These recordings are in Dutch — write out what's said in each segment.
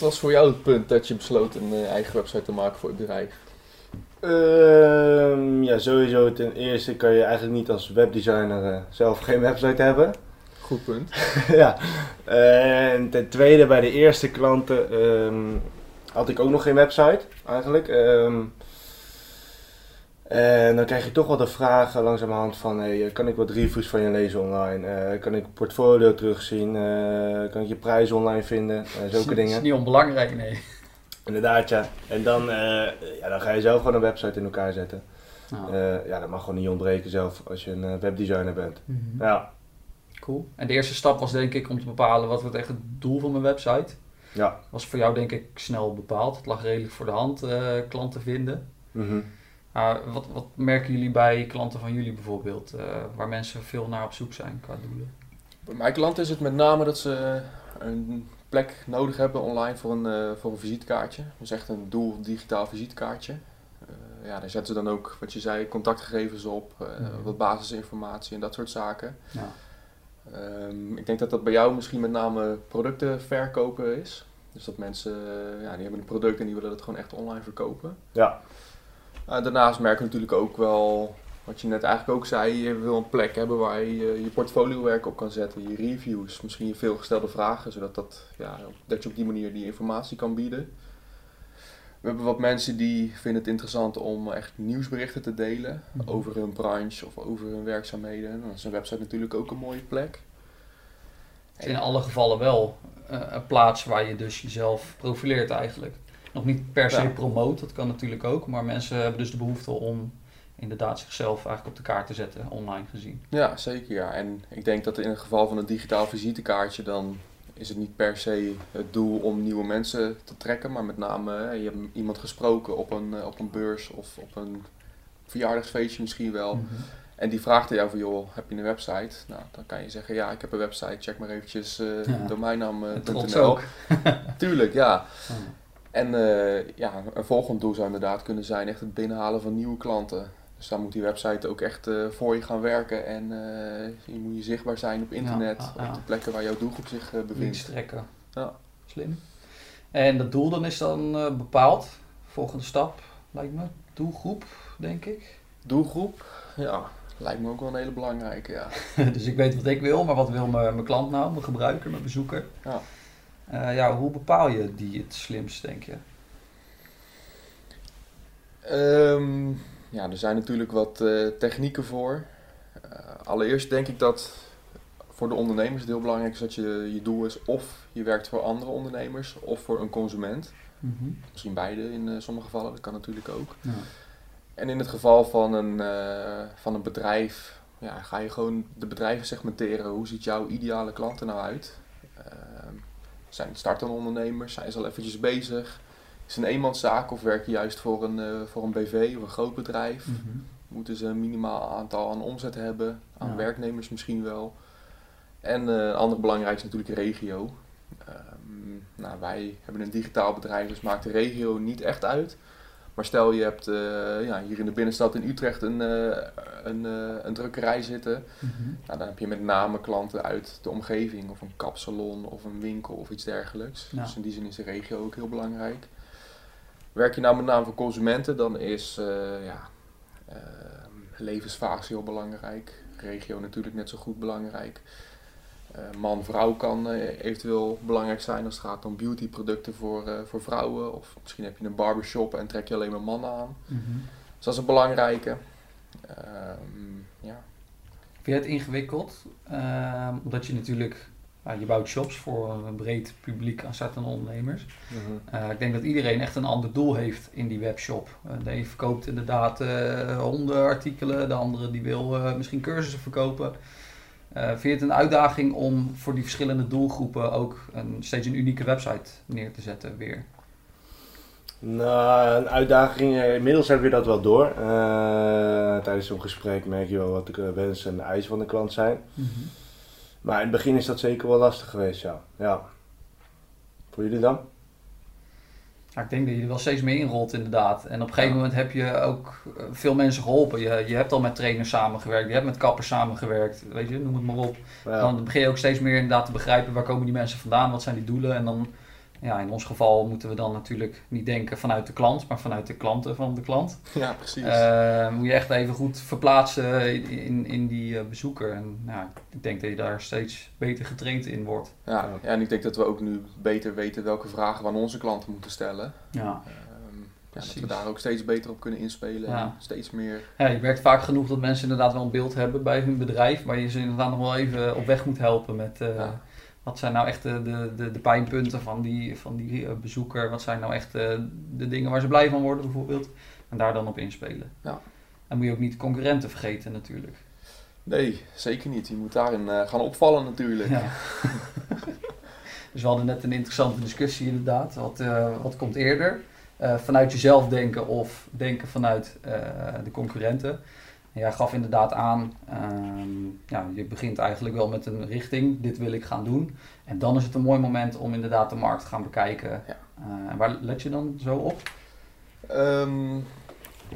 wat was voor jou het punt dat je besloot een eh, eigen website te maken voor het bedrijf? Ehm, ja, sowieso ten eerste kan je eigenlijk niet als webdesigner eh, zelf geen website hebben. Goed punt. ja. En ten tweede bij de eerste klanten ehm, had ik ook nog geen website eigenlijk. Ehm, en dan krijg je toch wel de vragen langzamerhand van, hey, kan ik wat reviews van je lezen online? Eh, kan ik portfolio terugzien? Eh, kan ik je prijs online vinden? Zulke Dat dingen. is niet onbelangrijk, nee. Inderdaad, ja. En dan, eh, ja, dan ga je zelf gewoon een website in elkaar zetten. Nou, Eh, ja, dat mag gewoon niet ontbreken zelf als je een eh, webdesigner bent. mhm. Ja, Cool. En de eerste stap was denk ik om te bepalen wat wordt echt het doel van mijn website. ja. Was voor jou denk ik snel bepaald. Het lag redelijk voor de hand eh, klanten vinden. Mhm. Maar wat, wat merken jullie bij klanten van jullie bijvoorbeeld? eh, waar mensen veel naar op zoek zijn qua doelen? Bij mijn klanten is het met name dat ze een plek nodig hebben online voor een, eh, voor een visitekaartje. Dus echt een doel digitaal visitekaartje. Eh, ja, daar zetten ze dan ook, wat je zei, contactgegevens op, eh, Mhm. wat basisinformatie en dat soort zaken. Ja. Ehm, ik denk dat dat bij jou misschien met name producten verkopen is. Dus dat mensen, eh, ja, die hebben een product en die willen dat gewoon echt online verkopen. Ja. Uh, daarnaast merken we natuurlijk ook wel, wat je net eigenlijk ook zei, je wil een plek hebben waar je eh, je portfoliowerk op kan zetten, je reviews, misschien je veelgestelde vragen, zodat dat, ja, dat je op die manier die informatie kan bieden. We hebben wat mensen die vinden het interessant om echt nieuwsberichten te delen Mhm. over hun branche of over hun werkzaamheden. Dan is een website natuurlijk ook een mooie plek. Het is in alle gevallen wel eh, een plaats waar je dus jezelf profileert eigenlijk. Nog niet per se Ja. promoot, dat kan natuurlijk ook. Maar mensen hebben dus de behoefte om inderdaad zichzelf eigenlijk op de kaart te zetten, online gezien. Ja, zeker ja. En ik denk dat in het geval van een digitaal visitekaartje dan is het niet per se het doel om nieuwe mensen te trekken, maar met name je hebt iemand gesproken op een, eh, op een beurs of op een verjaardagsfeestje misschien wel. Mhm. En die vraagt aan jou van joh, heb je een website? Nou, dan kan je zeggen ja, ik heb een website, check maar eventjes eh Ja. domeinnaam.nl. Ook. Tuurlijk, ja. Ja. En eh, ja, een volgend doel zou inderdaad kunnen zijn echt het binnenhalen van nieuwe klanten. Dus dan moet die website ook echt eh, voor je gaan werken en eh, je moet je zichtbaar zijn op internet, Ja, op de plekken waar jouw doelgroep zich Links bevindt. trekken. Ja. Slim. En dat doel dan is dan bepaald. Volgende stap, lijkt me. Doelgroep, denk ik. Doelgroep, ja, lijkt me ook wel een hele belangrijke, ja. dus ik weet wat ik wil, maar wat wil mijn, mijn klant nou, mijn gebruiker, mijn bezoeker? Ja. Eh, ja, hoe bepaal je die het slimst, denk je? Ehm, ja, er zijn natuurlijk wat eh, technieken voor. Eh, allereerst denk ik dat voor de ondernemers het heel belangrijk is dat je, je doel is of je werkt voor andere ondernemers of voor een consument. Misschien beide in sommige gevallen, dat kan natuurlijk ook. Ja. En in het geval van een, van een bedrijf, ja, ga je gewoon de bedrijven segmenteren. Hoe ziet jouw ideale klant er nou uit? Zijn het startende ondernemers? Zijn ze al eventjes bezig? Is het een eenmanszaak of werk je juist voor een, eh, voor een BV of een groot bedrijf? Mhm. Moeten ze een minimaal aantal aan omzet hebben? Aan Ja. werknemers misschien wel? En eh, een ander belangrijk is natuurlijk regio. Ehm, nou, wij hebben een digitaal bedrijf, dus maakt de regio niet echt uit. Maar stel je hebt eh, ja, hier in de binnenstad in Utrecht een, eh, een, eh, een drukkerij zitten. Mhm. Nou, dan heb je met name klanten uit de omgeving, of een kapsalon of een winkel of iets dergelijks. Ja. Dus in die zin is de regio ook heel belangrijk. Werk je nou met name voor consumenten, dan is ja, levensfase heel belangrijk. Regio natuurlijk net zo goed belangrijk. Eh, Man-vrouw kan eh, eventueel belangrijk zijn als het gaat om beautyproducten voor, eh, voor vrouwen. Of misschien heb je een barbershop en trek je alleen maar mannen aan. Mhm. Dus dat is een belangrijke. Ehm, ja. Vind je het ingewikkeld? Ehm, omdat je natuurlijk, nou, je bouwt shops voor een breed publiek aan startende ondernemers. Eh, ik denk dat iedereen echt een ander doel heeft in die webshop. De een verkoopt inderdaad hondenartikelen, de andere die wil misschien cursussen verkopen. Eh, vind je het een uitdaging om voor die verschillende doelgroepen ook een, steeds een unieke website neer te zetten weer? Nou, een uitdaging. eh, Inmiddels hebben we dat wel door. Eh, tijdens zo'n gesprek merk je wel wat de wensen en de eisen van de klant zijn. Maar in het begin is dat zeker wel lastig geweest, ja. ja. Voor jullie dan? Ja, ik denk dat je er wel steeds meer inrolt inderdaad. En op een gegeven moment heb je ook eh, veel mensen geholpen. Je, je hebt al met trainers samengewerkt, je hebt met kappers samengewerkt, weet je, noem het maar op. Dan begin je ook steeds meer inderdaad te begrijpen waar komen die mensen vandaan, wat zijn die doelen. En dan ja, in ons geval moeten we dan natuurlijk niet denken vanuit de klant, maar vanuit de klanten van de klant. Ja, precies. Uh, moet je echt even goed verplaatsen in, in die uh, bezoeker. En nou, ik denk dat je daar steeds beter getraind in wordt. Ja, ja, en ik denk dat we ook nu beter weten welke vragen we aan onze klanten moeten stellen. Ja. Um, ja, dat we daar ook steeds beter op kunnen inspelen. Ja. En steeds meer. Ja, je merkt vaak genoeg dat mensen inderdaad wel een beeld hebben bij hun bedrijf, maar je ze inderdaad nog wel even op weg moet helpen met. Uh, Ja. Wat zijn nou echt de, de, de, pijnpunten van die, van die uh, bezoeker? Wat zijn nou echt uh, de dingen waar ze blij van worden bijvoorbeeld? En daar dan op inspelen. Ja. En moet je ook niet concurrenten vergeten natuurlijk. Nee, zeker niet. Je moet daarin uh, gaan opvallen natuurlijk. Ja. dus we hadden net een interessante discussie inderdaad. Wat, uh, wat komt eerder? Uh, vanuit jezelf denken of denken vanuit de concurrenten? Jij gaf inderdaad aan, um, ja, je begint eigenlijk wel met een richting, dit wil ik gaan doen. En dan is het een mooi moment om inderdaad de markt te gaan bekijken. Ja. Uh, waar let je dan zo op? Um,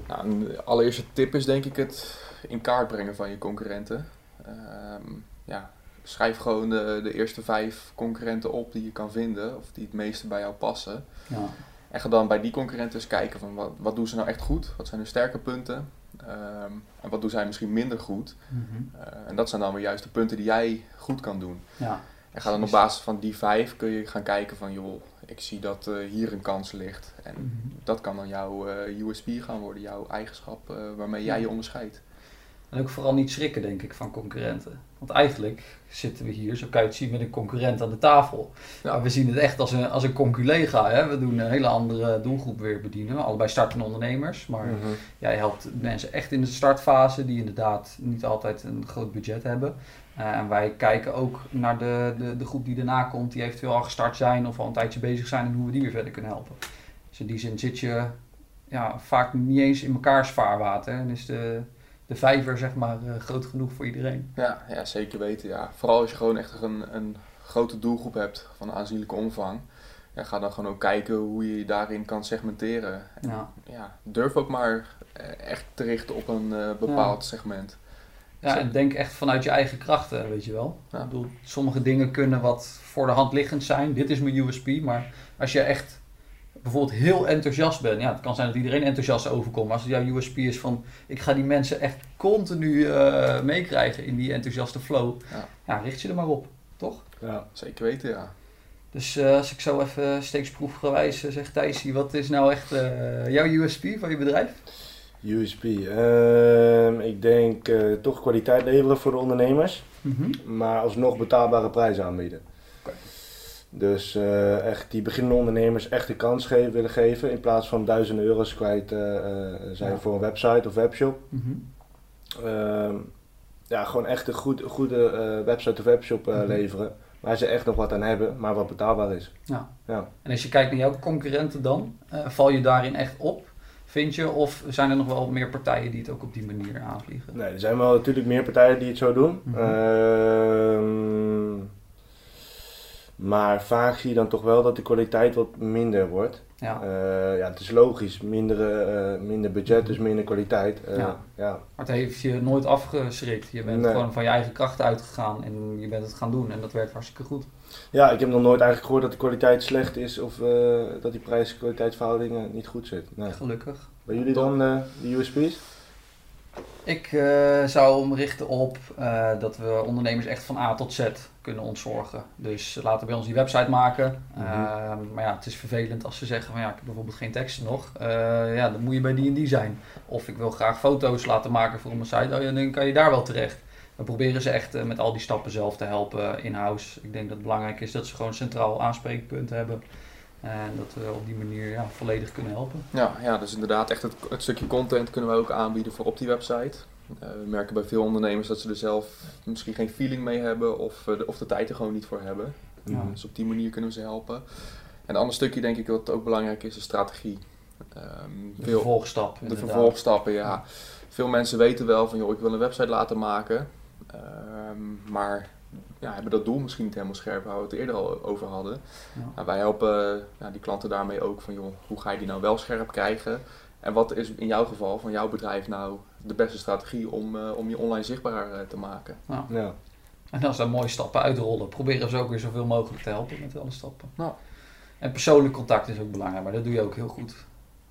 nou, een allereerste tip is denk ik het in kaart brengen van je concurrenten. Um, ja, schrijf gewoon de, de eerste vijf concurrenten op die je kan vinden of die het meeste bij jou passen. Ja. En ga dan bij die concurrenten eens kijken van wat, wat doen ze nou echt goed, wat zijn hun sterke punten. Um, en wat doen zij misschien minder goed. Mm -hmm. uh, en dat zijn dan weer juist de punten die jij goed kan doen. Ja. En ga dan op basis van die vijf kun je gaan kijken van joh, ik zie dat uh, hier een kans ligt. En Mm -hmm. dat kan dan jouw uh, USP gaan worden, jouw eigenschap waarmee jij je onderscheidt. En ook vooral niet schrikken, denk ik, van concurrenten. Want eigenlijk zitten we hier, zo kan je het zien, met een concurrent aan de tafel. Ja. Maar we zien het echt als een, als een conculega. Hè? We doen een hele andere doelgroep weer bedienen. Allebei startende ondernemers. Maar Mhm. jij helpt mensen echt in de startfase, die inderdaad niet altijd een groot budget hebben. Uh, en wij kijken ook naar de, de, de groep die daarna komt, die eventueel al gestart zijn of al een tijdje bezig zijn en hoe we die weer verder kunnen helpen. Dus in die zin zit je ja, vaak niet eens in mekaars vaarwater. En is de, de vijver zeg maar uh, groot genoeg voor iedereen. Ja, ja, zeker weten. Ja. Vooral als je gewoon echt een, een grote doelgroep hebt van aanzienlijke omvang. Ja, ga dan gewoon ook kijken hoe je je daarin kan segmenteren. En, Ja. ja, durf ook maar eh, echt te richten op een eh, bepaald segment. Ja, en denk echt vanuit je eigen krachten, weet je wel. Ja. Ik bedoel, sommige dingen kunnen wat voor de hand liggend zijn. Dit is mijn USP, maar als je echt bijvoorbeeld heel enthousiast bent. Ja, het kan zijn dat iedereen enthousiast overkomt. Maar als het jouw USP is van, ik ga die mensen echt continu eh, meekrijgen in die enthousiaste flow. Ja. Ja. richt je er maar op, toch? Ja. Zeker weten, ja. Dus eh, als ik zo even steeksproefgewijs uh, zeg, Thijsie, wat is nou echt uh, jouw USP van je bedrijf? USP. Uh, ik denk uh, toch kwaliteit leveren voor de ondernemers, Mm -hmm. maar alsnog betaalbare prijzen aanbieden. Dus uh, echt die beginnende ondernemers echt de kans geven, willen geven in plaats van duizenden euro's kwijt uh, zijn ja. voor een website of webshop. Mm -hmm. ja, gewoon echt een goed, goede website of webshop Mhm. mm -hmm. leveren waar ze echt nog wat aan hebben, maar wat betaalbaar is. Ja. ja. En als je kijkt naar jouw concurrenten dan, uh, val je daarin echt op, vind je? Of zijn er nog wel meer partijen die het ook op die manier aanvliegen? Nee, er zijn wel natuurlijk meer partijen die het zo doen. Mhm. Uh, maar vaak zie je dan toch wel dat de kwaliteit wat minder wordt. Ja. Uh, ja, het is logisch, minder, uh, minder budget, dus minder kwaliteit. Uh, Ja. ja. Maar het heeft je nooit afgeschrikt. Je bent Nee. gewoon van je eigen kracht uitgegaan en je bent het gaan doen en dat werkt hartstikke goed. ja, ik heb nog nooit eigenlijk gehoord dat de kwaliteit slecht is of dat die prijs-kwaliteitsverhouding niet goed zit. Nee. Gelukkig. Bij jullie dan de USP's? Ik uh, zou me richten op uh, dat we ondernemers echt van A tot Z kunnen ontzorgen. Dus laten bij ons die website maken. Mhm. Uh, maar ja, het is vervelend als ze zeggen van ja, ik heb bijvoorbeeld geen teksten nog. Uh, ja, dan moet je bij die en die zijn. Of ik wil graag foto's laten maken voor mijn site. Oh, dan kan je daar wel terecht. We proberen ze echt met al die stappen zelf te helpen in-house. Ik denk dat het belangrijk is dat ze gewoon een centraal aanspreekpunt hebben. En dat we op die manier ja, volledig kunnen helpen. Ja, ja dus inderdaad echt het, het stukje content kunnen we ook aanbieden voor op die website. Uh, we merken bij veel ondernemers dat ze er zelf misschien geen feeling mee hebben of, uh, de, of de tijd er gewoon niet voor hebben. Ja. Dus op die manier kunnen we ze helpen. En een ander stukje denk ik wat ook belangrijk is, is strategie. Um, de vervolgstap. De vervolgstappen, ja. ja. Veel mensen weten wel van joh, ik wil een website laten maken. Um, maar ja, hebben dat doel misschien niet helemaal scherp, waar we het eerder al over hadden. Ja. Nou, wij helpen ja, die klanten daarmee ook van, joh, hoe ga je die nou wel scherp krijgen? En wat is in jouw geval, van jouw bedrijf nou, de beste strategie om, uh, om je online zichtbaar uh, te maken? Ja. Ja. En als daar mooie stappen uitrollen, proberen ze ook weer zoveel mogelijk te helpen met alle stappen. Nou. En persoonlijk contact is ook belangrijk, maar dat doe je ook heel goed.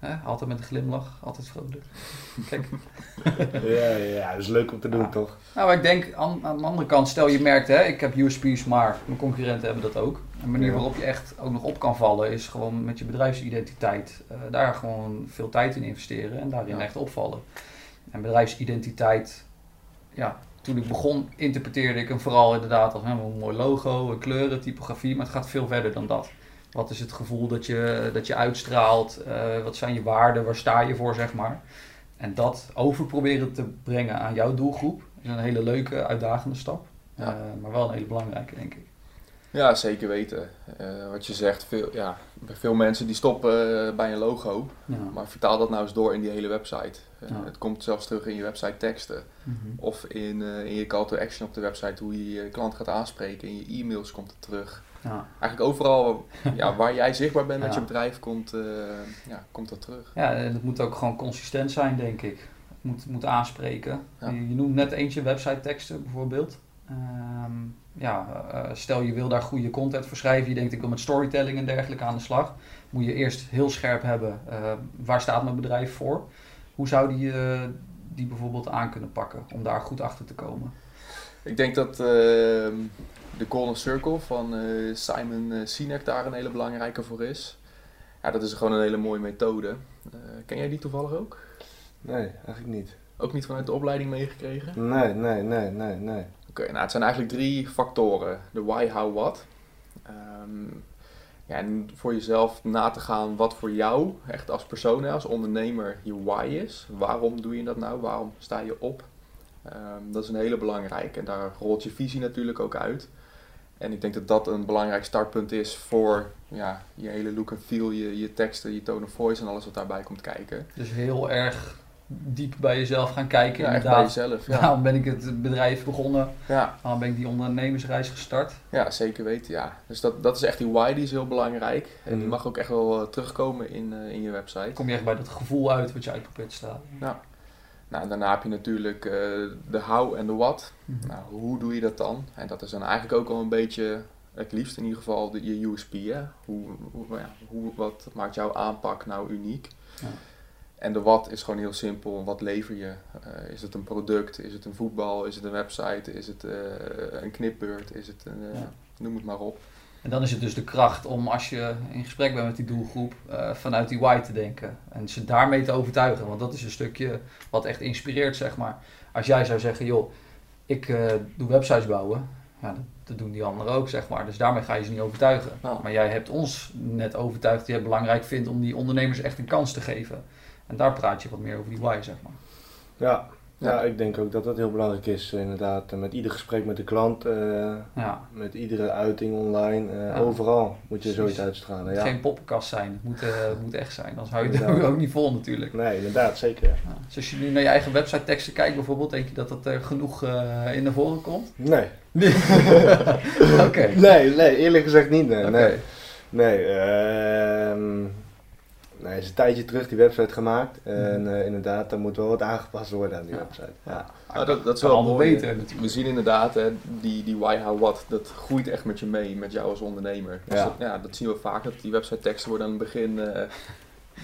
Hè? Altijd met een glimlach, altijd vrolijk. Kijk. ja, ja, dat is leuk om te doen, Ja. toch? Nou, ik denk aan, aan de andere kant, stel je merkt, hè, ik heb USP's, maar mijn concurrenten hebben dat ook. Een manier Ja. waarop je echt ook nog op kan vallen is gewoon met je bedrijfsidentiteit. eh, daar gewoon veel tijd in investeren en daarin Ja. echt opvallen. En bedrijfsidentiteit, ja, toen ik begon interpreteerde ik hem vooral inderdaad als een mooi logo, een kleuren, typografie, maar het gaat veel verder dan dat. Wat is het gevoel dat je, dat je uitstraalt? eh, wat zijn je waarden? Waar sta je voor, zeg maar? En dat over proberen te brengen aan jouw doelgroep is een hele leuke, uitdagende stap. Ja. Eh, maar wel een hele belangrijke, denk ik. Ja, zeker weten. Eh, wat je zegt, veel, ja, veel mensen die stoppen bij een logo. Ja. Maar vertaal dat nou eens door in die hele website. Ja. Het komt zelfs terug in je website teksten. Mhm. Of in, in je call to action op de website, hoe je je klant gaat aanspreken. In je e-mails komt het terug. Ja. Eigenlijk overal ja, waar jij zichtbaar bent met je bedrijf, komt, eh, ja, komt dat terug. ja, en het moet ook gewoon consistent zijn, denk ik. Het moet, moet aanspreken. Je, je noemt net eentje website teksten bijvoorbeeld. Ehm, ja, eh, stel je wil daar goede content voor schrijven, je denkt ik wil met storytelling en dergelijke aan de slag, moet je eerst heel scherp hebben, eh, waar staat mijn bedrijf voor? Hoe zou die, eh, die bijvoorbeeld aan kunnen pakken om daar goed achter te komen? Ik denk dat ehm, de Golden Circle van eh, Simon eh, Sinek daar een hele belangrijke voor is. Ja, dat is gewoon een hele mooie methode. Eh, ken jij die toevallig ook? Nee, eigenlijk niet. Ook niet vanuit de opleiding meegekregen? Nee, nee, nee, nee, nee. Oké, nou het zijn eigenlijk drie factoren. De why, how, what. Ehm, ja, en voor jezelf na te gaan wat voor jou, echt als persoon, als ondernemer, je why is. Waarom doe je dat nou? Waarom sta je op? Ehm, dat is een hele belangrijke. En daar rolt je visie natuurlijk ook uit. En ik denk dat dat een belangrijk startpunt is voor ja, je hele look en feel, je, je teksten, je tone of voice en alles wat daarbij komt kijken. Dus heel erg diep bij jezelf gaan kijken. Ja, bij jezelf. Ja, Waarom ben ik het bedrijf begonnen? ja. Waarom ben ik die ondernemersreis gestart? Ja, zeker weten, ja. Dus dat, dat is echt die why, die is heel belangrijk. En die Mhm. mag ook echt wel eh, terugkomen in, eh, in je website. Kom je echt bij dat gevoel uit wat je uit probeert te stralen. Nou, en daarna heb je natuurlijk eh, de how en de what. Mhm. Nou, hoe doe je dat dan? En dat is dan eigenlijk ook al een beetje, het liefst in ieder geval, de, je USP. Hè? Hoe, hoe, ja, hoe, wat maakt jouw aanpak nou uniek? Ja. En de wat is gewoon heel simpel. Wat lever je? Eh, is het een product? Is het een voetbal? Is het een website? Is het eh, een knipbeurt? Is het een, Ja. noem het maar op. En dan is het dus de kracht om als je in gesprek bent met die doelgroep, eh, vanuit die why te denken. En ze daarmee te overtuigen. Want dat is een stukje wat echt inspireert, zeg maar. Als jij zou zeggen, joh, ik eh, doe websites bouwen. Ja, dat, dat doen die anderen ook, zeg maar. Dus daarmee ga je ze niet overtuigen. Maar jij hebt ons net overtuigd die het belangrijk vindt om die ondernemers echt een kans te geven. En daar praat je wat meer over die why, zeg maar. Ja. Ja. Ik denk ook dat dat heel belangrijk is, eh, inderdaad. En Met ieder gesprek met de klant, eh, Ja, met iedere uiting online, eh, Ja. overal moet je zoiets uitstralen. het Ja. moet geen poppenkast zijn. Het moet, eh, het moet echt zijn. Anders hou je het Inderdaad. ook niet vol natuurlijk. Nee, inderdaad, zeker. ja. Dus als je nu naar je eigen website teksten kijkt bijvoorbeeld, denk je dat dat er genoeg eh, in naar voren komt? Nee. Oké. Nee, nee, eerlijk gezegd niet. Nee, Oké. nee. nee ehm, nee, is een tijdje terug die website gemaakt. En eh, inderdaad, daar moet wel wat aangepast worden aan die Ja. website. Ja. Nou, dat, dat is wel mooi. natuurlijk. We zien inderdaad, hè, die, die why, how, what, dat groeit echt met je mee, met jou als ondernemer. Dus Ja. dat, ja, dat zien we vaak, dat die website teksten worden aan het begin... eh,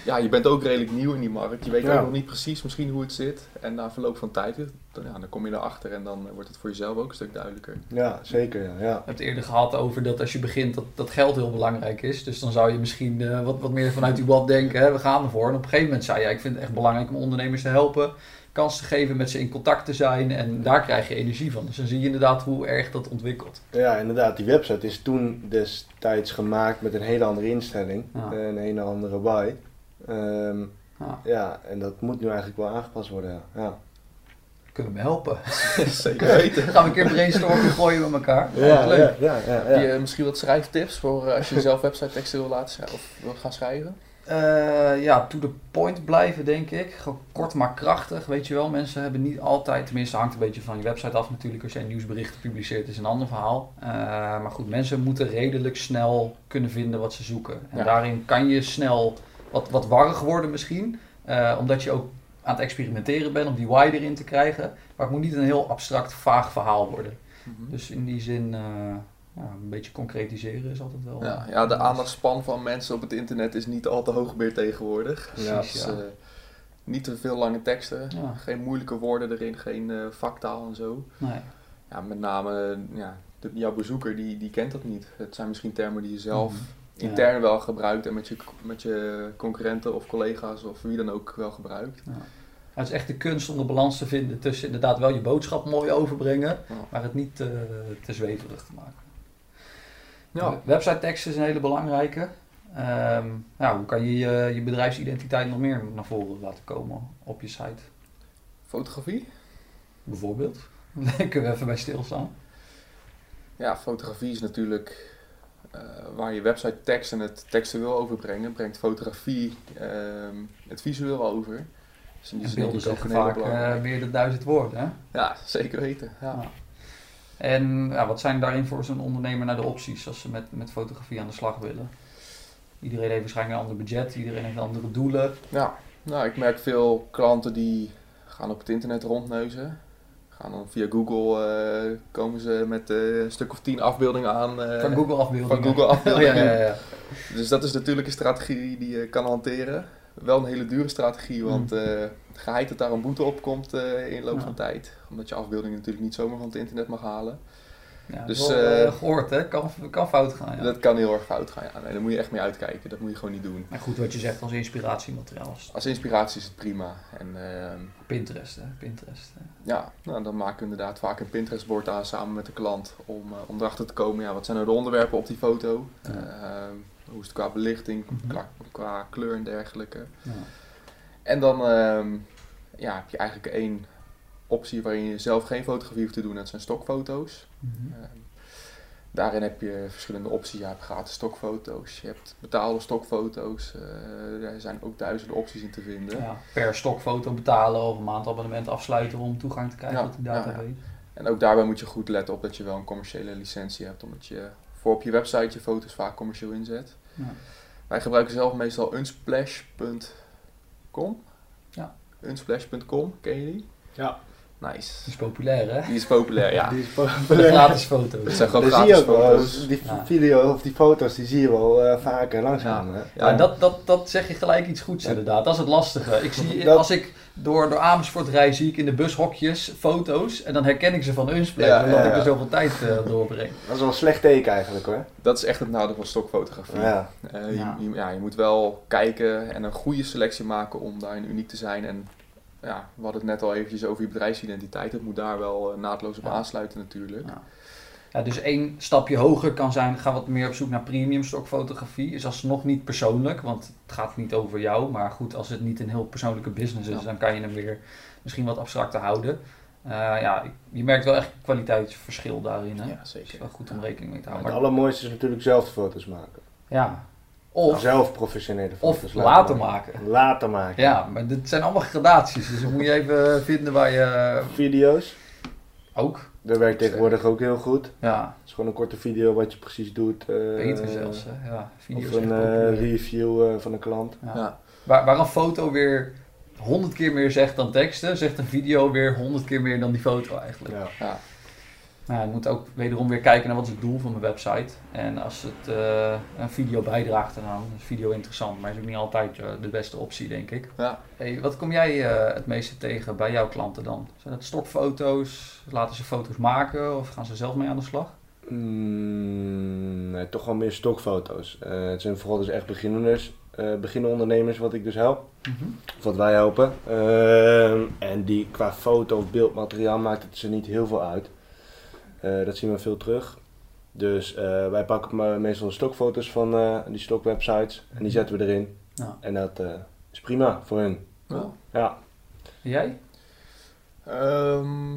ja, je bent ook redelijk nieuw in die markt. Je weet Ja. ook nog niet precies misschien hoe het zit. En na verloop van tijd, dan, ja, dan kom je erachter en dan eh, wordt het voor jezelf ook een stuk duidelijker. ja, zeker. Ja. ja. We hebben het eerder gehad over dat als je begint dat, dat geld heel belangrijk is. Dus dan zou je misschien eh, wat, wat meer vanuit die wat denken, hè, we gaan ervoor. En op een gegeven moment zei je, ik vind het echt belangrijk om ondernemers te helpen. Kans te geven, met ze in contact te zijn. En daar krijg je energie van. Dus dan zie je inderdaad hoe erg dat ontwikkelt. Ja, inderdaad. Die website is toen destijds gemaakt met een hele andere instelling. Een hele andere why. Ehm, Ja, ja, en dat moet nu eigenlijk wel aangepast worden. Ja. kunnen we me helpen? Zeker weten. Dan gaan we een keer brainstormen gooien met elkaar. Ja, leuk. ja, ja, ja, ja. Heb je misschien wat schrijftips voor eh, als je zelf website teksten wil laten schrijven of wil gaan schrijven? Eh, ja, to the point blijven, denk ik. Gewoon kort maar krachtig, weet je wel. Mensen hebben niet altijd, tenminste hangt een beetje van je website af natuurlijk. Als jij nieuwsberichten publiceert is een ander verhaal. Eh, maar goed, mensen moeten redelijk snel kunnen vinden wat ze zoeken. En Ja. daarin kan je snel wat, wat warrig worden misschien. eh, omdat je ook aan het experimenteren bent om die why erin te krijgen. Maar het moet niet een heel abstract, vaag verhaal worden. Dus in die zin, eh, ja, een beetje concretiseren is altijd wel... Ja, ja, de aandachtspan van mensen op het internet is niet al te hoog meer tegenwoordig. Ja. Dus, ja. eh, niet te veel lange teksten, Ja. geen moeilijke woorden erin, geen vaktaal en zo. Nee. Ja, met name ja, de, jouw bezoeker die, die kent dat niet. Het zijn misschien termen die je zelf Mhm. Intern wel gebruikt en met je, met je concurrenten of collega's of wie dan ook wel gebruikt. Ja. Het is echt de kunst om de balans te vinden tussen inderdaad wel je boodschap mooi overbrengen, Ja. maar het niet eh, te zweverig te maken. Ja, Website teksten is een hele belangrijke. Ja, hoe kan je, je je bedrijfsidentiteit nog meer naar voren laten komen op je site? fotografie? Bijvoorbeeld. Daar kunnen we even bij stilstaan. Ja, fotografie is natuurlijk eh, waar je website tekst en het textueel overbrengen, brengt fotografie ehm, het visueel over. Dus in die zin is ook vaak belangrijke. meer dan duizend woorden. Hè? Ja, zeker weten. Ja. En ja, wat zijn daarin voor zo'n ondernemer naar de opties als ze met, met fotografie aan de slag willen? Iedereen heeft waarschijnlijk een ander budget, iedereen heeft andere doelen. Ja, nou, ik merk veel klanten die gaan op het internet rondneuzen. Gaan dan via Google, eh, komen ze met eh, een stuk of tien afbeeldingen aan. eh, Van Google afbeeldingen. van Google afbeeldingen. Oh, ja, ja, ja. Dus dat is natuurlijk een strategie die je kan hanteren. Wel een hele dure strategie, want eh geheid dat daar een boete op komt in de loop van tijd. Omdat je afbeeldingen natuurlijk niet zomaar van het internet mag halen. Ja, Dus, wel, eh, gehoord, hè? Kan, kan fout gaan. Ja. Dat kan heel erg fout gaan. Ja. Nee, daar moet je echt mee uitkijken. Dat moet je gewoon niet doen. Maar goed, wat je zegt als inspiratiemateriaal. Als inspiratie is het prima. En ehm, Pinterest, hè? Pinterest. hè. Ja, nou, dan maken we inderdaad vaak een Pinterest-bord aan samen met de klant om, eh, om erachter te komen, ja, wat zijn nou de onderwerpen op die foto? Ja. Ehm, hoe is het qua belichting, Mhm. qua, qua kleur en dergelijke. Ja. En dan ehm, ja, heb je eigenlijk één optie waarin je zelf geen fotografie hoeft te doen, dat zijn stokfoto's. Ehm, daarin heb je verschillende opties. Je hebt gratis stokfoto's, je hebt betaalde stokfoto's. eh, er zijn ook duizenden opties in te vinden. Ja, per stokfoto betalen of een maandabonnement afsluiten om toegang te krijgen Ja, tot die ja, ja. database. En ook daarbij moet je goed letten op dat je wel een commerciële licentie hebt, omdat je voor op je website je foto's vaak commercieel inzet. Ja. Wij gebruiken zelf meestal unsplash.com. Ja. Unsplash.com, ken je die? Ja. Nice. Dat is populair, hè? Die is populair, ja. Die is De populair. gratis foto's. Het zijn gewoon je gratis ook wel, foto's. die Ja. video of die foto's, die zie je wel eh, vaker langzaam. hè? Ja. Ja, dat, dat, dat zeg je gelijk iets goeds Ja. inderdaad. Dat is het lastige. Ik zie, Dat- Als ik door, door Amersfoort rijd, zie ik in de bushokjes foto's. En dan herken ik ze van Unsplash, Ja, omdat ja, ik er zoveel tijd eh, doorbreng. Dat is wel een slecht teken eigenlijk hoor. Dat is echt het nadeel van stokfotografie. Ja. Eh, je, Ja. je- ja, je moet wel kijken en een goede selectie maken om daarin uniek te zijn. En ja, we hadden het net al eventjes over je bedrijfsidentiteit. Het moet daar wel eh, naadloos op Ja. aansluiten natuurlijk. Ja. Ja, dus één stapje hoger kan zijn, ga wat meer op zoek naar premium stokfotografie. Is alsnog niet persoonlijk, want het gaat niet over jou. Maar goed, als het niet een heel persoonlijke business is, Ja. dan kan je hem weer misschien wat abstracter houden. Eh, ja, je merkt wel echt kwaliteitsverschil daarin. Hè? Ja, Het zeker. is wel goed om rekening mee te Het houden. Maar, allermooiste is natuurlijk zelf de foto's maken. ja. Of, zelf professionele of foto's later maken. Later maken. Ja, maar dit zijn allemaal gradaties. Dus dan moet je even vinden waar je Video's, ook. dat werkt tegenwoordig ook heel goed. Het Ja, is gewoon een korte video wat je precies doet. eh, beter zelfs. Hè. Ja, video's Of een eh, populair. review eh, van een klant. Ja. Ja. Waar, waar een foto weer honderd keer meer zegt dan teksten, zegt een video weer honderd keer meer dan die foto eigenlijk. Ja. Ja. Nou, je moet ook wederom weer kijken naar wat is het doel van mijn website. En als het eh, een video bijdraagt eraan, is video interessant, maar is ook niet altijd eh, de beste optie, denk ik. Ja. Hey, wat kom jij eh, het meeste tegen bij jouw klanten dan? Zijn het stokfoto's? Laten ze foto's maken of gaan ze zelf mee aan de slag? Mm, nee, toch wel meer stokfoto's. Het zijn vooral dus echt beginners, beginnerondernemers wat ik dus help. Of wat wij helpen. Ehm, en die qua foto of beeldmateriaal maakt het ze niet heel veel uit. Eh, dat zien we veel terug. Dus eh, wij pakken maar meestal de stokfoto's van eh, die stokwebsites en die zetten we erin. Ja. En dat eh, is prima voor hun. Ja. Ja. Jij? Ehm,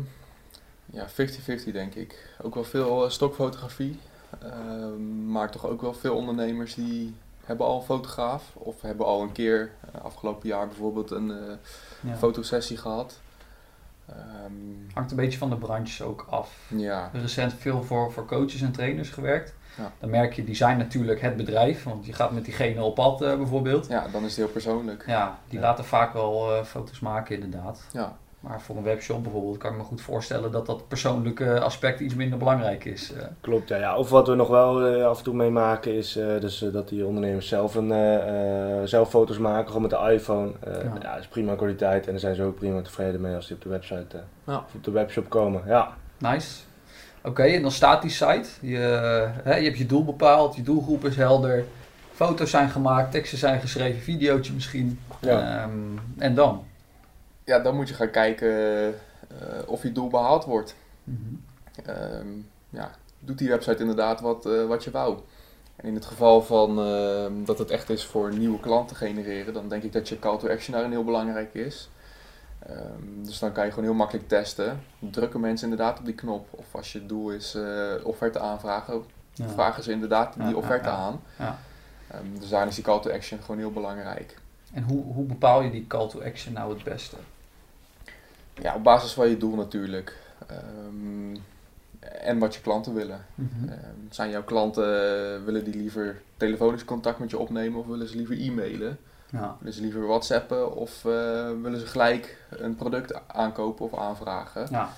ja, 50-50 denk ik. Ook wel veel stokfotografie. Ehm, maar toch ook wel veel ondernemers die hebben al een fotograaf. Of hebben al een keer afgelopen jaar bijvoorbeeld een eh, Ja. fotosessie gehad. Ehm, Hangt een beetje van de branches ook af. ja, recent veel voor, voor coaches en trainers gewerkt. Ja. Dan merk je, die zijn natuurlijk het bedrijf, want je gaat met diegene op pad eh, bijvoorbeeld. ja, dan is het heel persoonlijk. Ja, die Ja. laten vaak wel eh, foto's maken inderdaad. Ja. Maar voor een webshop bijvoorbeeld kan ik me goed voorstellen dat dat persoonlijke aspect iets minder belangrijk is. eh. Klopt, ja. ja. Of wat we nog wel eh, af en toe meemaken is eh, dus, dat die ondernemers zelf, een, zelf foto's maken, gewoon met de iPhone. Eh, Ja. ja. dat is prima kwaliteit en daar zijn ze ook prima tevreden mee als die op de website, eh, Ja. of op de webshop komen. Ja, Nice. Oké, en dan staat die site. Je, hè, je hebt je doel bepaald, je doelgroep is helder. Foto's zijn gemaakt, teksten zijn geschreven, videootje misschien. ja. Ehm, en dan? Ja, dan moet je gaan kijken eh, of je doel behaald wordt. Mhm. Ehm, ja, doet die website inderdaad wat, eh, wat je wou? En in het geval van ehm, dat het echt is voor nieuwe klanten genereren, dan denk ik dat je call to action daarin heel belangrijk is. Ehm, dus dan kan je gewoon heel makkelijk testen. Drukken mensen inderdaad op die knop? Of als je doel is eh, offerte aanvragen, Ja. vragen ze inderdaad die Ja, offerte ja. aan. Ja. Dus daarin is die call to action gewoon heel belangrijk. En hoe, hoe bepaal je die call to action nou het beste? Ja, op basis van je doel natuurlijk. Ehm, en wat je klanten willen. Mhm. Ehm, zijn jouw klanten, eh, willen die liever telefonisch contact met je opnemen of willen ze liever e-mailen? Ja. Willen ze liever whatsappen of eh, willen ze gelijk een product aankopen of aanvragen? Ja.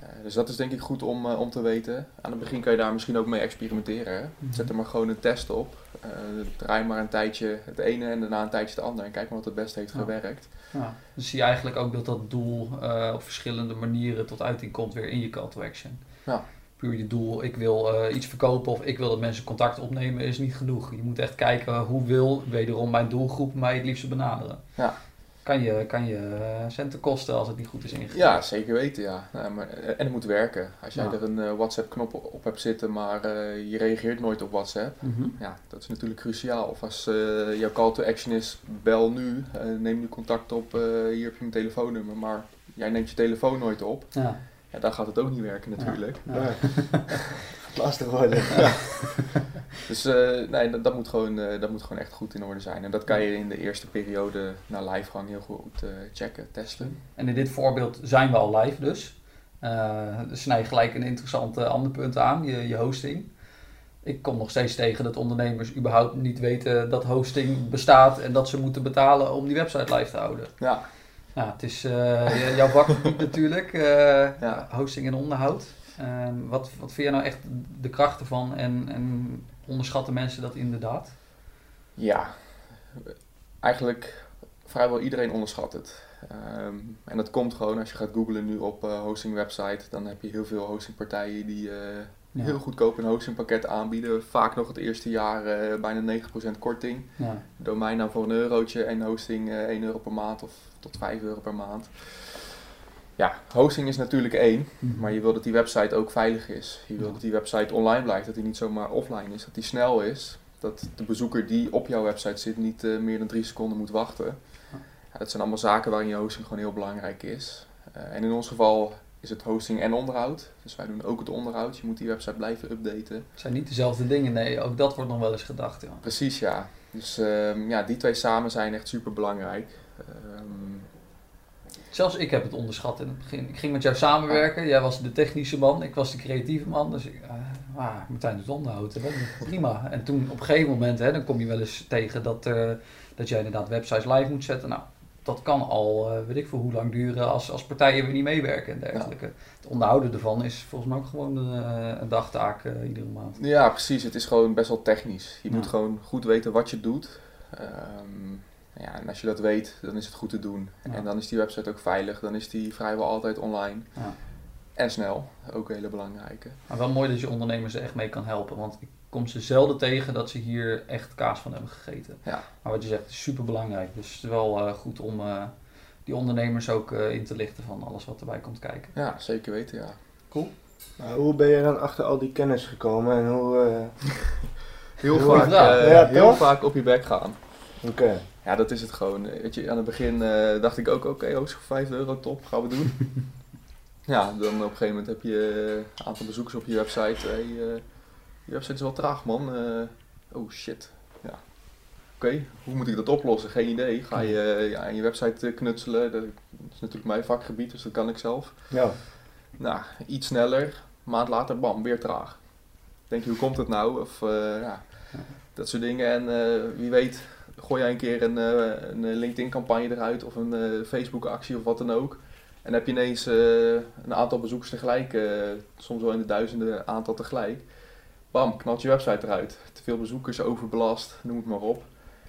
Eh, dus dat is denk ik goed om, om te weten. Aan het begin kan je daar misschien ook mee experimenteren. Mhm. Zet er maar gewoon een test op. Eh, draai maar een tijdje het ene en daarna een tijdje het andere. En kijk maar wat het beste heeft Ja. gewerkt. Ja. Dus zie je eigenlijk ook dat dat doel eh, op verschillende manieren tot uiting komt weer in je call to action. Ja. Puur je doel, ik wil eh, iets verkopen of ik wil dat mensen contact opnemen, is niet genoeg. Je moet echt kijken hoe wil wederom mijn doelgroep mij het liefst benaderen. Ja. Kan je, kan je eh, centen kosten als het niet goed is ingericht. Ja, zeker weten, ja. Nou, maar, en het moet werken. Als jij Ja. er een eh, WhatsApp-knop op hebt zitten, maar eh, je reageert nooit op WhatsApp, Mhm. ja, dat is natuurlijk cruciaal. Of als eh, jouw call to action is, bel nu, eh, neem nu contact op, eh, hier heb je mijn telefoonnummer, maar jij neemt je telefoon nooit op, Ja. ja, dan gaat het ook niet werken natuurlijk. Ja. Ja. Lastig worden. Dus eh, nee, dat, dat, moet gewoon, eh, dat moet gewoon echt goed in orde zijn. En dat kan je in de eerste periode na livegang heel goed eh, checken, testen. En in dit voorbeeld zijn we al live dus. Eh dus snij gelijk een interessant ander punt aan, je, je hosting. Ik kom nog steeds tegen dat ondernemers überhaupt niet weten dat hosting bestaat en dat ze moeten betalen om die website live te houden. Ja, Ja, het is eh, jouw vakgebied natuurlijk, eh, Ja. hosting en onderhoud. Ehm, wat, wat vind jij nou echt de kracht ervan en, en onderschatten mensen dat inderdaad? Ja, eigenlijk vrijwel iedereen onderschat het. Ehm, en dat komt gewoon als je gaat googlen nu op eh hosting website, dan heb je heel veel hostingpartijen die eh, Ja. heel goedkoop een hostingpakket aanbieden. Vaak nog het eerste jaar eh, bijna 9% korting. Ja. Domeinnaam voor een eurotje en hosting eh 1 euro per maand of tot 5 euro per maand. Ja, hosting is natuurlijk één, maar je wil dat die website ook veilig is. Je wil dat die website online blijft, dat die niet zomaar offline is, dat die snel is. Dat de bezoeker die op jouw website zit niet eh, meer dan drie seconden moet wachten. Ja. Dat zijn allemaal zaken waarin je hosting gewoon heel belangrijk is. Eh, en in ons geval is het hosting en onderhoud. Dus wij doen ook het onderhoud. Je moet die website blijven updaten. Het zijn niet dezelfde dingen, nee, ook dat wordt nog wel eens gedacht. Ja. Precies, ja. Dus ehm, ja, die twee samen zijn echt super belangrijk. Ehm, Zelfs ik heb het onderschat in het begin. Ik ging met jou samenwerken. Jij was de technische man, ik was de creatieve man. Dus ik, uh, ah, Martijn doet onderhoud, prima. En toen op een gegeven moment, hè, dan kom je wel eens tegen dat, uh, dat jij inderdaad websites live moet zetten. Nou, dat kan al, uh, weet ik veel hoe lang duren als, als partijen weer niet meewerken en dergelijke. Ja. Het onderhouden ervan is volgens mij ook gewoon een, een dagtaak iedere maand. Ja, precies. Het is gewoon best wel technisch. Je ja. moet gewoon goed weten wat je doet. Um, ja, en als je dat weet, dan is het goed te doen. Ja. En dan is die website ook veilig. Dan is die vrijwel altijd online. Ja. En snel, ook een hele belangrijke. Maar wel mooi dat je ondernemers er echt mee kan helpen. Want ik kom ze zelden tegen dat ze hier echt kaas van hebben gegeten. Ja. Maar wat je zegt is super belangrijk. Dus het is wel uh, goed om uh, die ondernemers ook uh, in te lichten van alles wat erbij komt kijken. Ja, zeker weten, ja. Cool. Maar hoe ben je dan achter al die kennis gekomen en hoe... eh, heel vaak, ja, heel vaak op je bek gaan. Oké. Okay. Ja, dat is het gewoon. Weet je, aan het begin uh, dacht ik ook, oké, okay, hoogst voor 5 euro, top, gaan we doen. ja, dan op een gegeven moment heb je een aantal bezoekers op je website. Hey, uh, je website is wel traag, man. Uh, oh shit. Ja. Oké, okay, hoe moet ik dat oplossen? Geen idee. Ga je ja, aan je website knutselen. Dat is natuurlijk mijn vakgebied, dus dat kan ik zelf. Ja. Nou, iets sneller. Maand later, bam, weer traag. Denk je, hoe komt het nou? Of ja, dat soort dingen. En wie weet gooi jij een keer een, uh, een LinkedIn-campagne eruit of een uh, Facebook-actie of wat dan ook. En heb je ineens eh, een aantal bezoekers tegelijk, eh, soms wel in de duizenden aantal tegelijk. Bam, knalt je website eruit. Te veel bezoekers, overbelast, noem het maar op.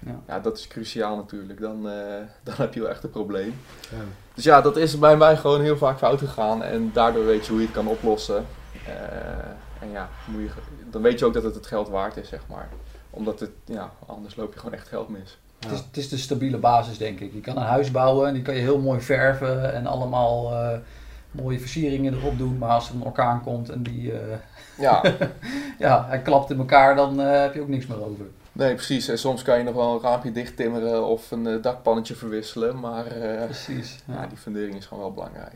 Ja. Ja, dat is cruciaal natuurlijk. Dan, eh, dan heb je wel echt een probleem. Ja. Dus ja, dat is bij mij gewoon heel vaak fout gegaan. En daardoor weet je hoe je het kan oplossen. Eh, en ja, moet je, dan weet je ook dat het het geld waard is, zeg maar. Omdat het, ja, anders loop je gewoon echt geld mis. Het, is, het is de stabiele basis, denk ik. Je kan een huis bouwen en die kan je heel mooi verven en allemaal eh, mooie versieringen erop doen. Maar als er een orkaan komt en die, eh, Ja, ja, hij klapt in elkaar, dan eh, heb je ook niks meer over. nee, precies. En soms kan je nog wel een raampje dicht timmeren of een dakpannetje verwisselen. Maar eh, Precies. ja, Ja. die fundering is gewoon wel belangrijk.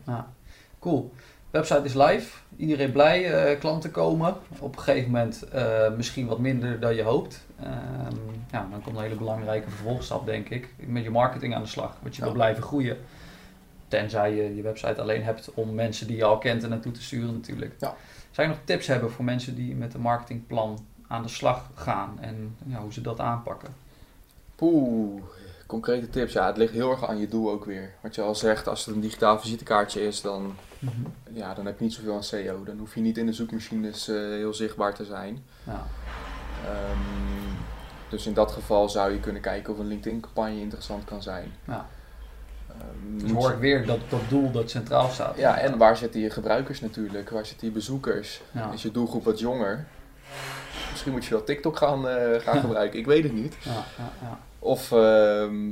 Cool. Website is live. Iedereen blij. eh, klanten komen. Op een gegeven moment eh, misschien wat minder dan je hoopt. Ehm, ja, dan komt een hele belangrijke vervolgstap, denk ik. Met je marketing aan de slag. Want je wil Ja. blijven groeien. Tenzij je je website alleen hebt om mensen die je al kent er naartoe te sturen natuurlijk. Ja. Zou je nog tips hebben voor mensen die met een marketingplan aan de slag gaan en ja, hoe ze dat aanpakken? Poeh, concrete tips. Ja, het ligt heel erg aan je doel ook weer. Wat je al zegt, als het een digitaal visitekaartje is, dan, ja, dan heb je niet zoveel aan SEO. Dan hoef je niet in de zoekmachines eh, heel zichtbaar te zijn. Ja. Ehm, dus in dat geval zou je kunnen kijken of een LinkedIn-campagne interessant kan zijn. Ja. Ehm, Dus hoor ik weer dat, dat doel dat centraal staat. Ja, en waar zitten je gebruikers natuurlijk? Waar zitten je bezoekers? Ja. Is je doelgroep wat jonger? Misschien moet je wel TikTok gaan, eh, gaan gebruiken, ik weet het niet. Ja, ja, ja. Of ehm,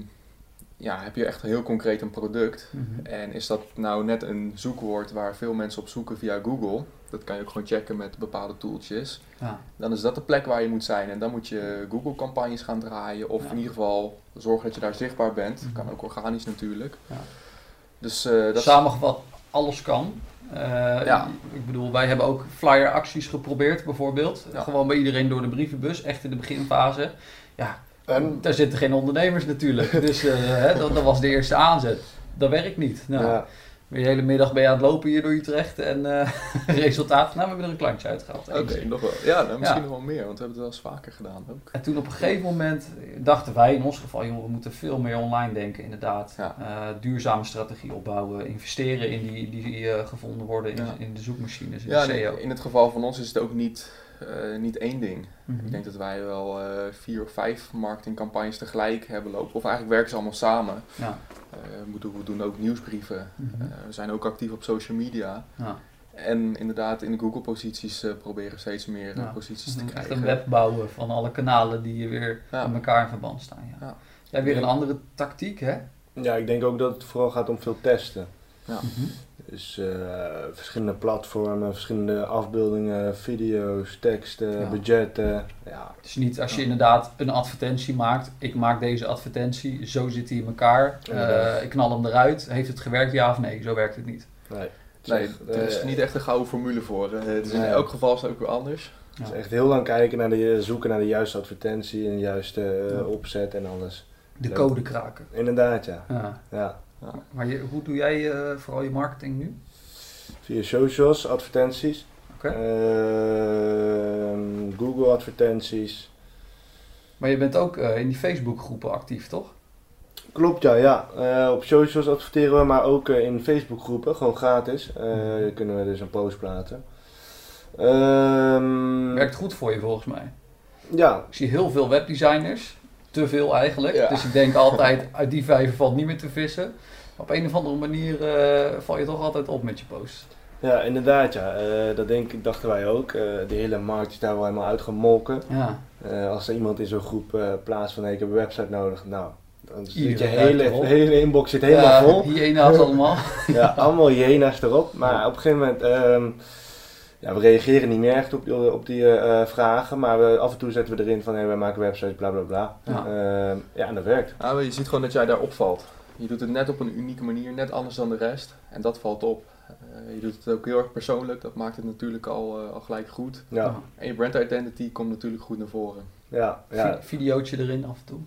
ja, heb je echt heel concreet een product? Mhm. En is dat nou net een zoekwoord waar veel mensen op zoeken via Google? Dat kan je ook gewoon checken met bepaalde tooltjes. Ja. Dan is dat de plek waar je moet zijn. En dan moet je Google-campagnes gaan draaien. Of Ja. in ieder geval zorgen dat je daar zichtbaar bent. Mhm. Kan ook organisch natuurlijk. Ja. Dus dat is- Samengevat, alles kan. Eh, Ja. Ik bedoel, wij hebben ook flyer-acties geprobeerd, bijvoorbeeld. Gewoon bij iedereen door de brievenbus, echt in de beginfase. Ja, En, daar zitten geen ondernemers natuurlijk. Dus eh, hè, dat, dat was de eerste aanzet. Dat werkt niet. Nou, ja, De hele middag ben je aan het lopen hier door Utrecht en eh resultaat, nou we hebben er een klantje uitgehaald. Oké, nog wel. Ja, nou, misschien Ja. nog wel meer, want we hebben het wel eens vaker gedaan ook. En toen op een gegeven moment dachten wij in ons geval, joh, we moeten veel meer online denken inderdaad. Ja. Eh, duurzame strategie opbouwen, investeren in die, die gevonden worden in, Ja. in de zoekmachines, in Ja, de en SEO. in het geval van ons is het ook niet, eh, niet één ding. Mhm. Ik denk dat wij wel eh, vier of vijf marketingcampagnes tegelijk hebben lopen. Of eigenlijk werken ze allemaal samen. Ja. Eh, we, doen ook nieuwsbrieven. Mhm. Eh, we zijn ook actief op social media. Ja. En inderdaad in de Google-posities eh, proberen steeds meer Ja. posities te Echt krijgen. een web bouwen van alle kanalen die weer Ja. met elkaar in verband staan. Ja. Ja. Jij weer een andere tactiek, hè? ja, ik denk ook dat het vooral gaat om veel testen. Ja. Dus eh, verschillende platformen, verschillende afbeeldingen, video's, teksten, Ja. budgetten. Ja, Dus niet als je inderdaad een advertentie maakt. Ik maak deze advertentie, zo zit die in elkaar. Eh, ik knal hem eruit. Heeft het gewerkt, ja of nee? Zo werkt het niet. nee. Het is Nee, er is eh, niet echt een gouden formule voor. eh. het is in elk geval is het ook weer anders. het is echt heel lang kijken naar de, zoeken naar de juiste advertentie en de juiste opzet en alles. De code kraken. Inderdaad, ja. Ja. ja. Maar je, hoe doe jij eh, vooral je marketing nu? Via socials, advertenties. Ehm, Google advertenties. Maar je bent ook eh, in die Facebook groepen actief, toch? Klopt, ja. ja. Eh, op socials adverteren we, maar ook in Facebook groepen, gewoon gratis. Mhm. kunnen we dus een post plaatsen. Ehm, Werkt goed voor je volgens mij. ja, Ik zie heel veel webdesigners. Te veel eigenlijk. Ja. Dus ik denk altijd, uit die vijver valt niet meer te vissen. Op een of andere manier eh, val je toch altijd op met je posts. ja, inderdaad, ja. Eh, dat denk, ik- dachten wij ook. Eh, de hele markt is daar wel helemaal uitgemolken. Ja, als er iemand in zo'n groep plaatst van hey, ik heb een website nodig, nou, dan zit je hele, hele inbox zit helemaal ja, vol. Hyena's allemaal. ja, allemaal hyena's erop. Maar Ja. op een gegeven moment, ehm, ja, we reageren niet meer echt op die, op die eh, eh, vragen. Maar we, af en toe zetten we erin van, hey, wij maken websites, bla bla bla. Ja. Ehm, ja, en dat werkt. Je ziet gewoon dat jij daar opvalt. Je doet het net op een unieke manier, net anders dan de rest. En dat valt op. Eh, je doet het ook heel erg persoonlijk. Dat maakt het natuurlijk al, eh, al gelijk goed. Ja, En je brand identity komt natuurlijk goed naar voren. ja, ja. Vi- Videootje erin af en toe.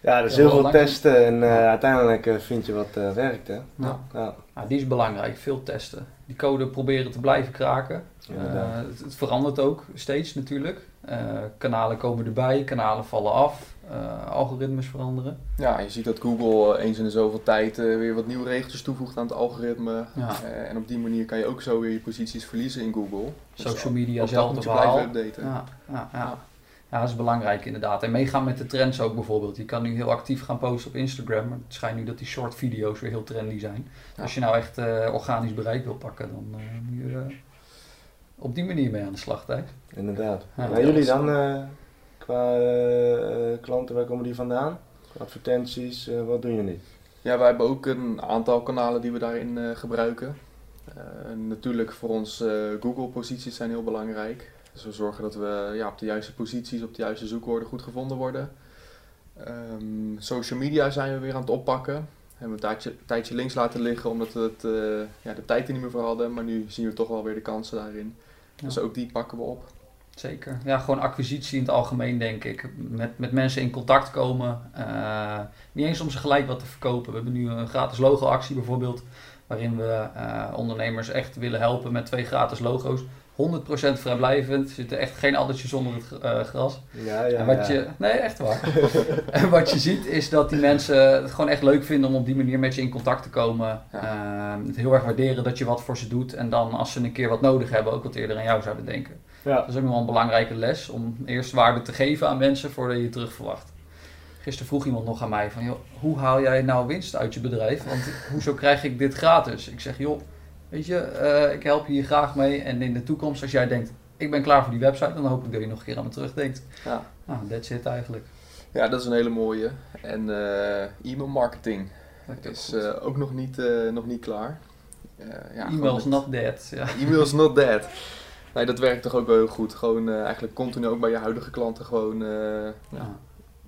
ja er is Ja, heel veel testen en eh, uiteindelijk eh, vind je wat eh, werkt, hè. Ja. Ja, Nou, die is belangrijk, veel testen. Die code proberen te blijven kraken. Eh, het, het verandert ook steeds natuurlijk. Eh, kanalen komen erbij, kanalen vallen af. uh, algoritmes veranderen. Ja, je ziet dat Google eens in de zoveel tijd weer wat nieuwe regeltjes toevoegt aan het algoritme. Ja. En op die manier kan je ook zo weer je posities verliezen in Google. Dus Social media zelf je blijven updaten. Ja, ja, ja. Ja, dat is belangrijk inderdaad. En meegaan met de trends ook bijvoorbeeld. Je kan nu heel actief gaan posten op Instagram. Maar het schijnt nu dat die short video's weer heel trendy zijn. Als je nou echt organisch bereik wil pakken, dan moet je op die manier mee aan de slag, Thijs. Inderdaad. Ja, jullie dan qua uh, klanten, waar komen die vandaan? Advertenties, uh, wat doen jullie? Ja, wij hebben ook een aantal kanalen die we daarin uh, gebruiken. natuurlijk voor ons Google posities zijn heel belangrijk. Dus we zorgen dat we ja, op de juiste posities, op de juiste zoekwoorden goed gevonden worden. Um, social media zijn we weer aan het oppakken. We hebben een tijdje, tijdje links laten liggen omdat we het, ja, de tijd er niet meer voor hadden. Maar nu zien we toch wel weer de kansen daarin. Dus ook die pakken we op. Zeker. Ja, gewoon acquisitie in het algemeen, denk ik. Met, met mensen in contact komen. Uh, niet eens om ze gelijk wat te verkopen. We hebben nu een gratis logo-actie bijvoorbeeld. Waarin we uh, ondernemers echt willen helpen met twee gratis logo's. 100% vrijblijvend. Er zitten echt geen addertjes onder het uh, gras. Ja, ja, en wat ja. Je, nee, echt waar. en wat je ziet is dat die mensen het gewoon echt leuk vinden om op die manier met je in contact te komen. Ja. het heel erg waarderen dat je wat voor ze doet. En dan als ze een keer wat nodig hebben, ook wat eerder aan jou zouden denken. Ja. Dat is ook nog wel een belangrijke les om eerst waarde te geven aan mensen voordat je je terug verwacht. Gisteren vroeg iemand nog aan mij van, joh, hoe haal jij nou winst uit je bedrijf? Want hoezo krijg ik dit gratis? Ik zeg, joh, weet je, uh, ik help je hier graag mee. En in de toekomst, als jij denkt, ik ben klaar voor die website, dan hoop ik dat je nog een keer aan me terugdenkt. Ja. Nou, that's it eigenlijk. Ja, dat is een hele mooie. En uh, e-mail marketing is uh, ook nog niet, nog niet klaar. ja, E-mails not dead. Ja. E-mails not dead. Nee, dat werkt toch ook wel heel goed. Gewoon uh, eigenlijk continu ook bij je huidige klanten gewoon... Uh, ja.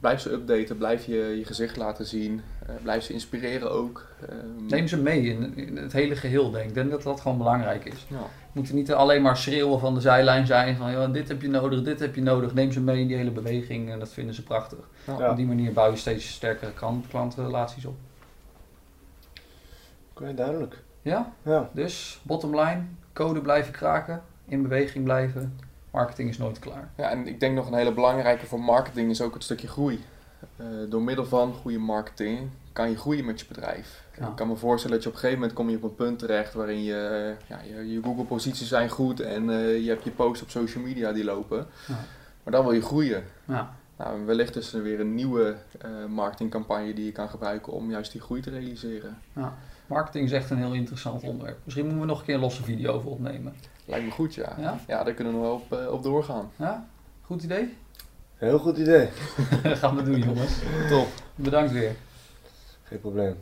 Blijf ze updaten, blijf je je gezicht laten zien, uh, blijf ze inspireren ook. Um, Neem ze mee in, in, het hele geheel, denk ik. Ik denk dat dat gewoon belangrijk is. Ja. Moeten niet alleen maar schreeuwen van de zijlijn zijn van ja, dit heb je nodig, dit heb je nodig. Neem ze mee in die hele beweging en dat vinden ze prachtig. Ja. Op die manier bouw je steeds sterkere klantrelaties op. Oké, okay, duidelijk. Ja? ja? Dus, bottom line, code blijven kraken in beweging blijven. Marketing is nooit klaar. Ja, en ik denk nog een hele belangrijke voor marketing is ook het stukje groei. Uh, door middel van goede marketing kan je groeien met je bedrijf. Ik kan me voorstellen dat je op een gegeven moment kom je op een punt terecht waarin je, ja, je, je Google posities zijn goed en uh, je hebt je posts op social media die lopen. Ja. Maar dan wil je groeien. Ja. Nou, wellicht is er weer een nieuwe uh, marketingcampagne die je kan gebruiken om juist die groei te realiseren. Ja. Marketing is echt een heel interessant onderwerp. Misschien moeten we nog een keer een losse video over opnemen. Lijkt me goed, ja. Ja, ja daar kunnen we nog wel op, uh, op doorgaan. Ja, goed idee? Heel goed idee. Gaan we doen, jongens. Top. Bedankt weer. Geen probleem.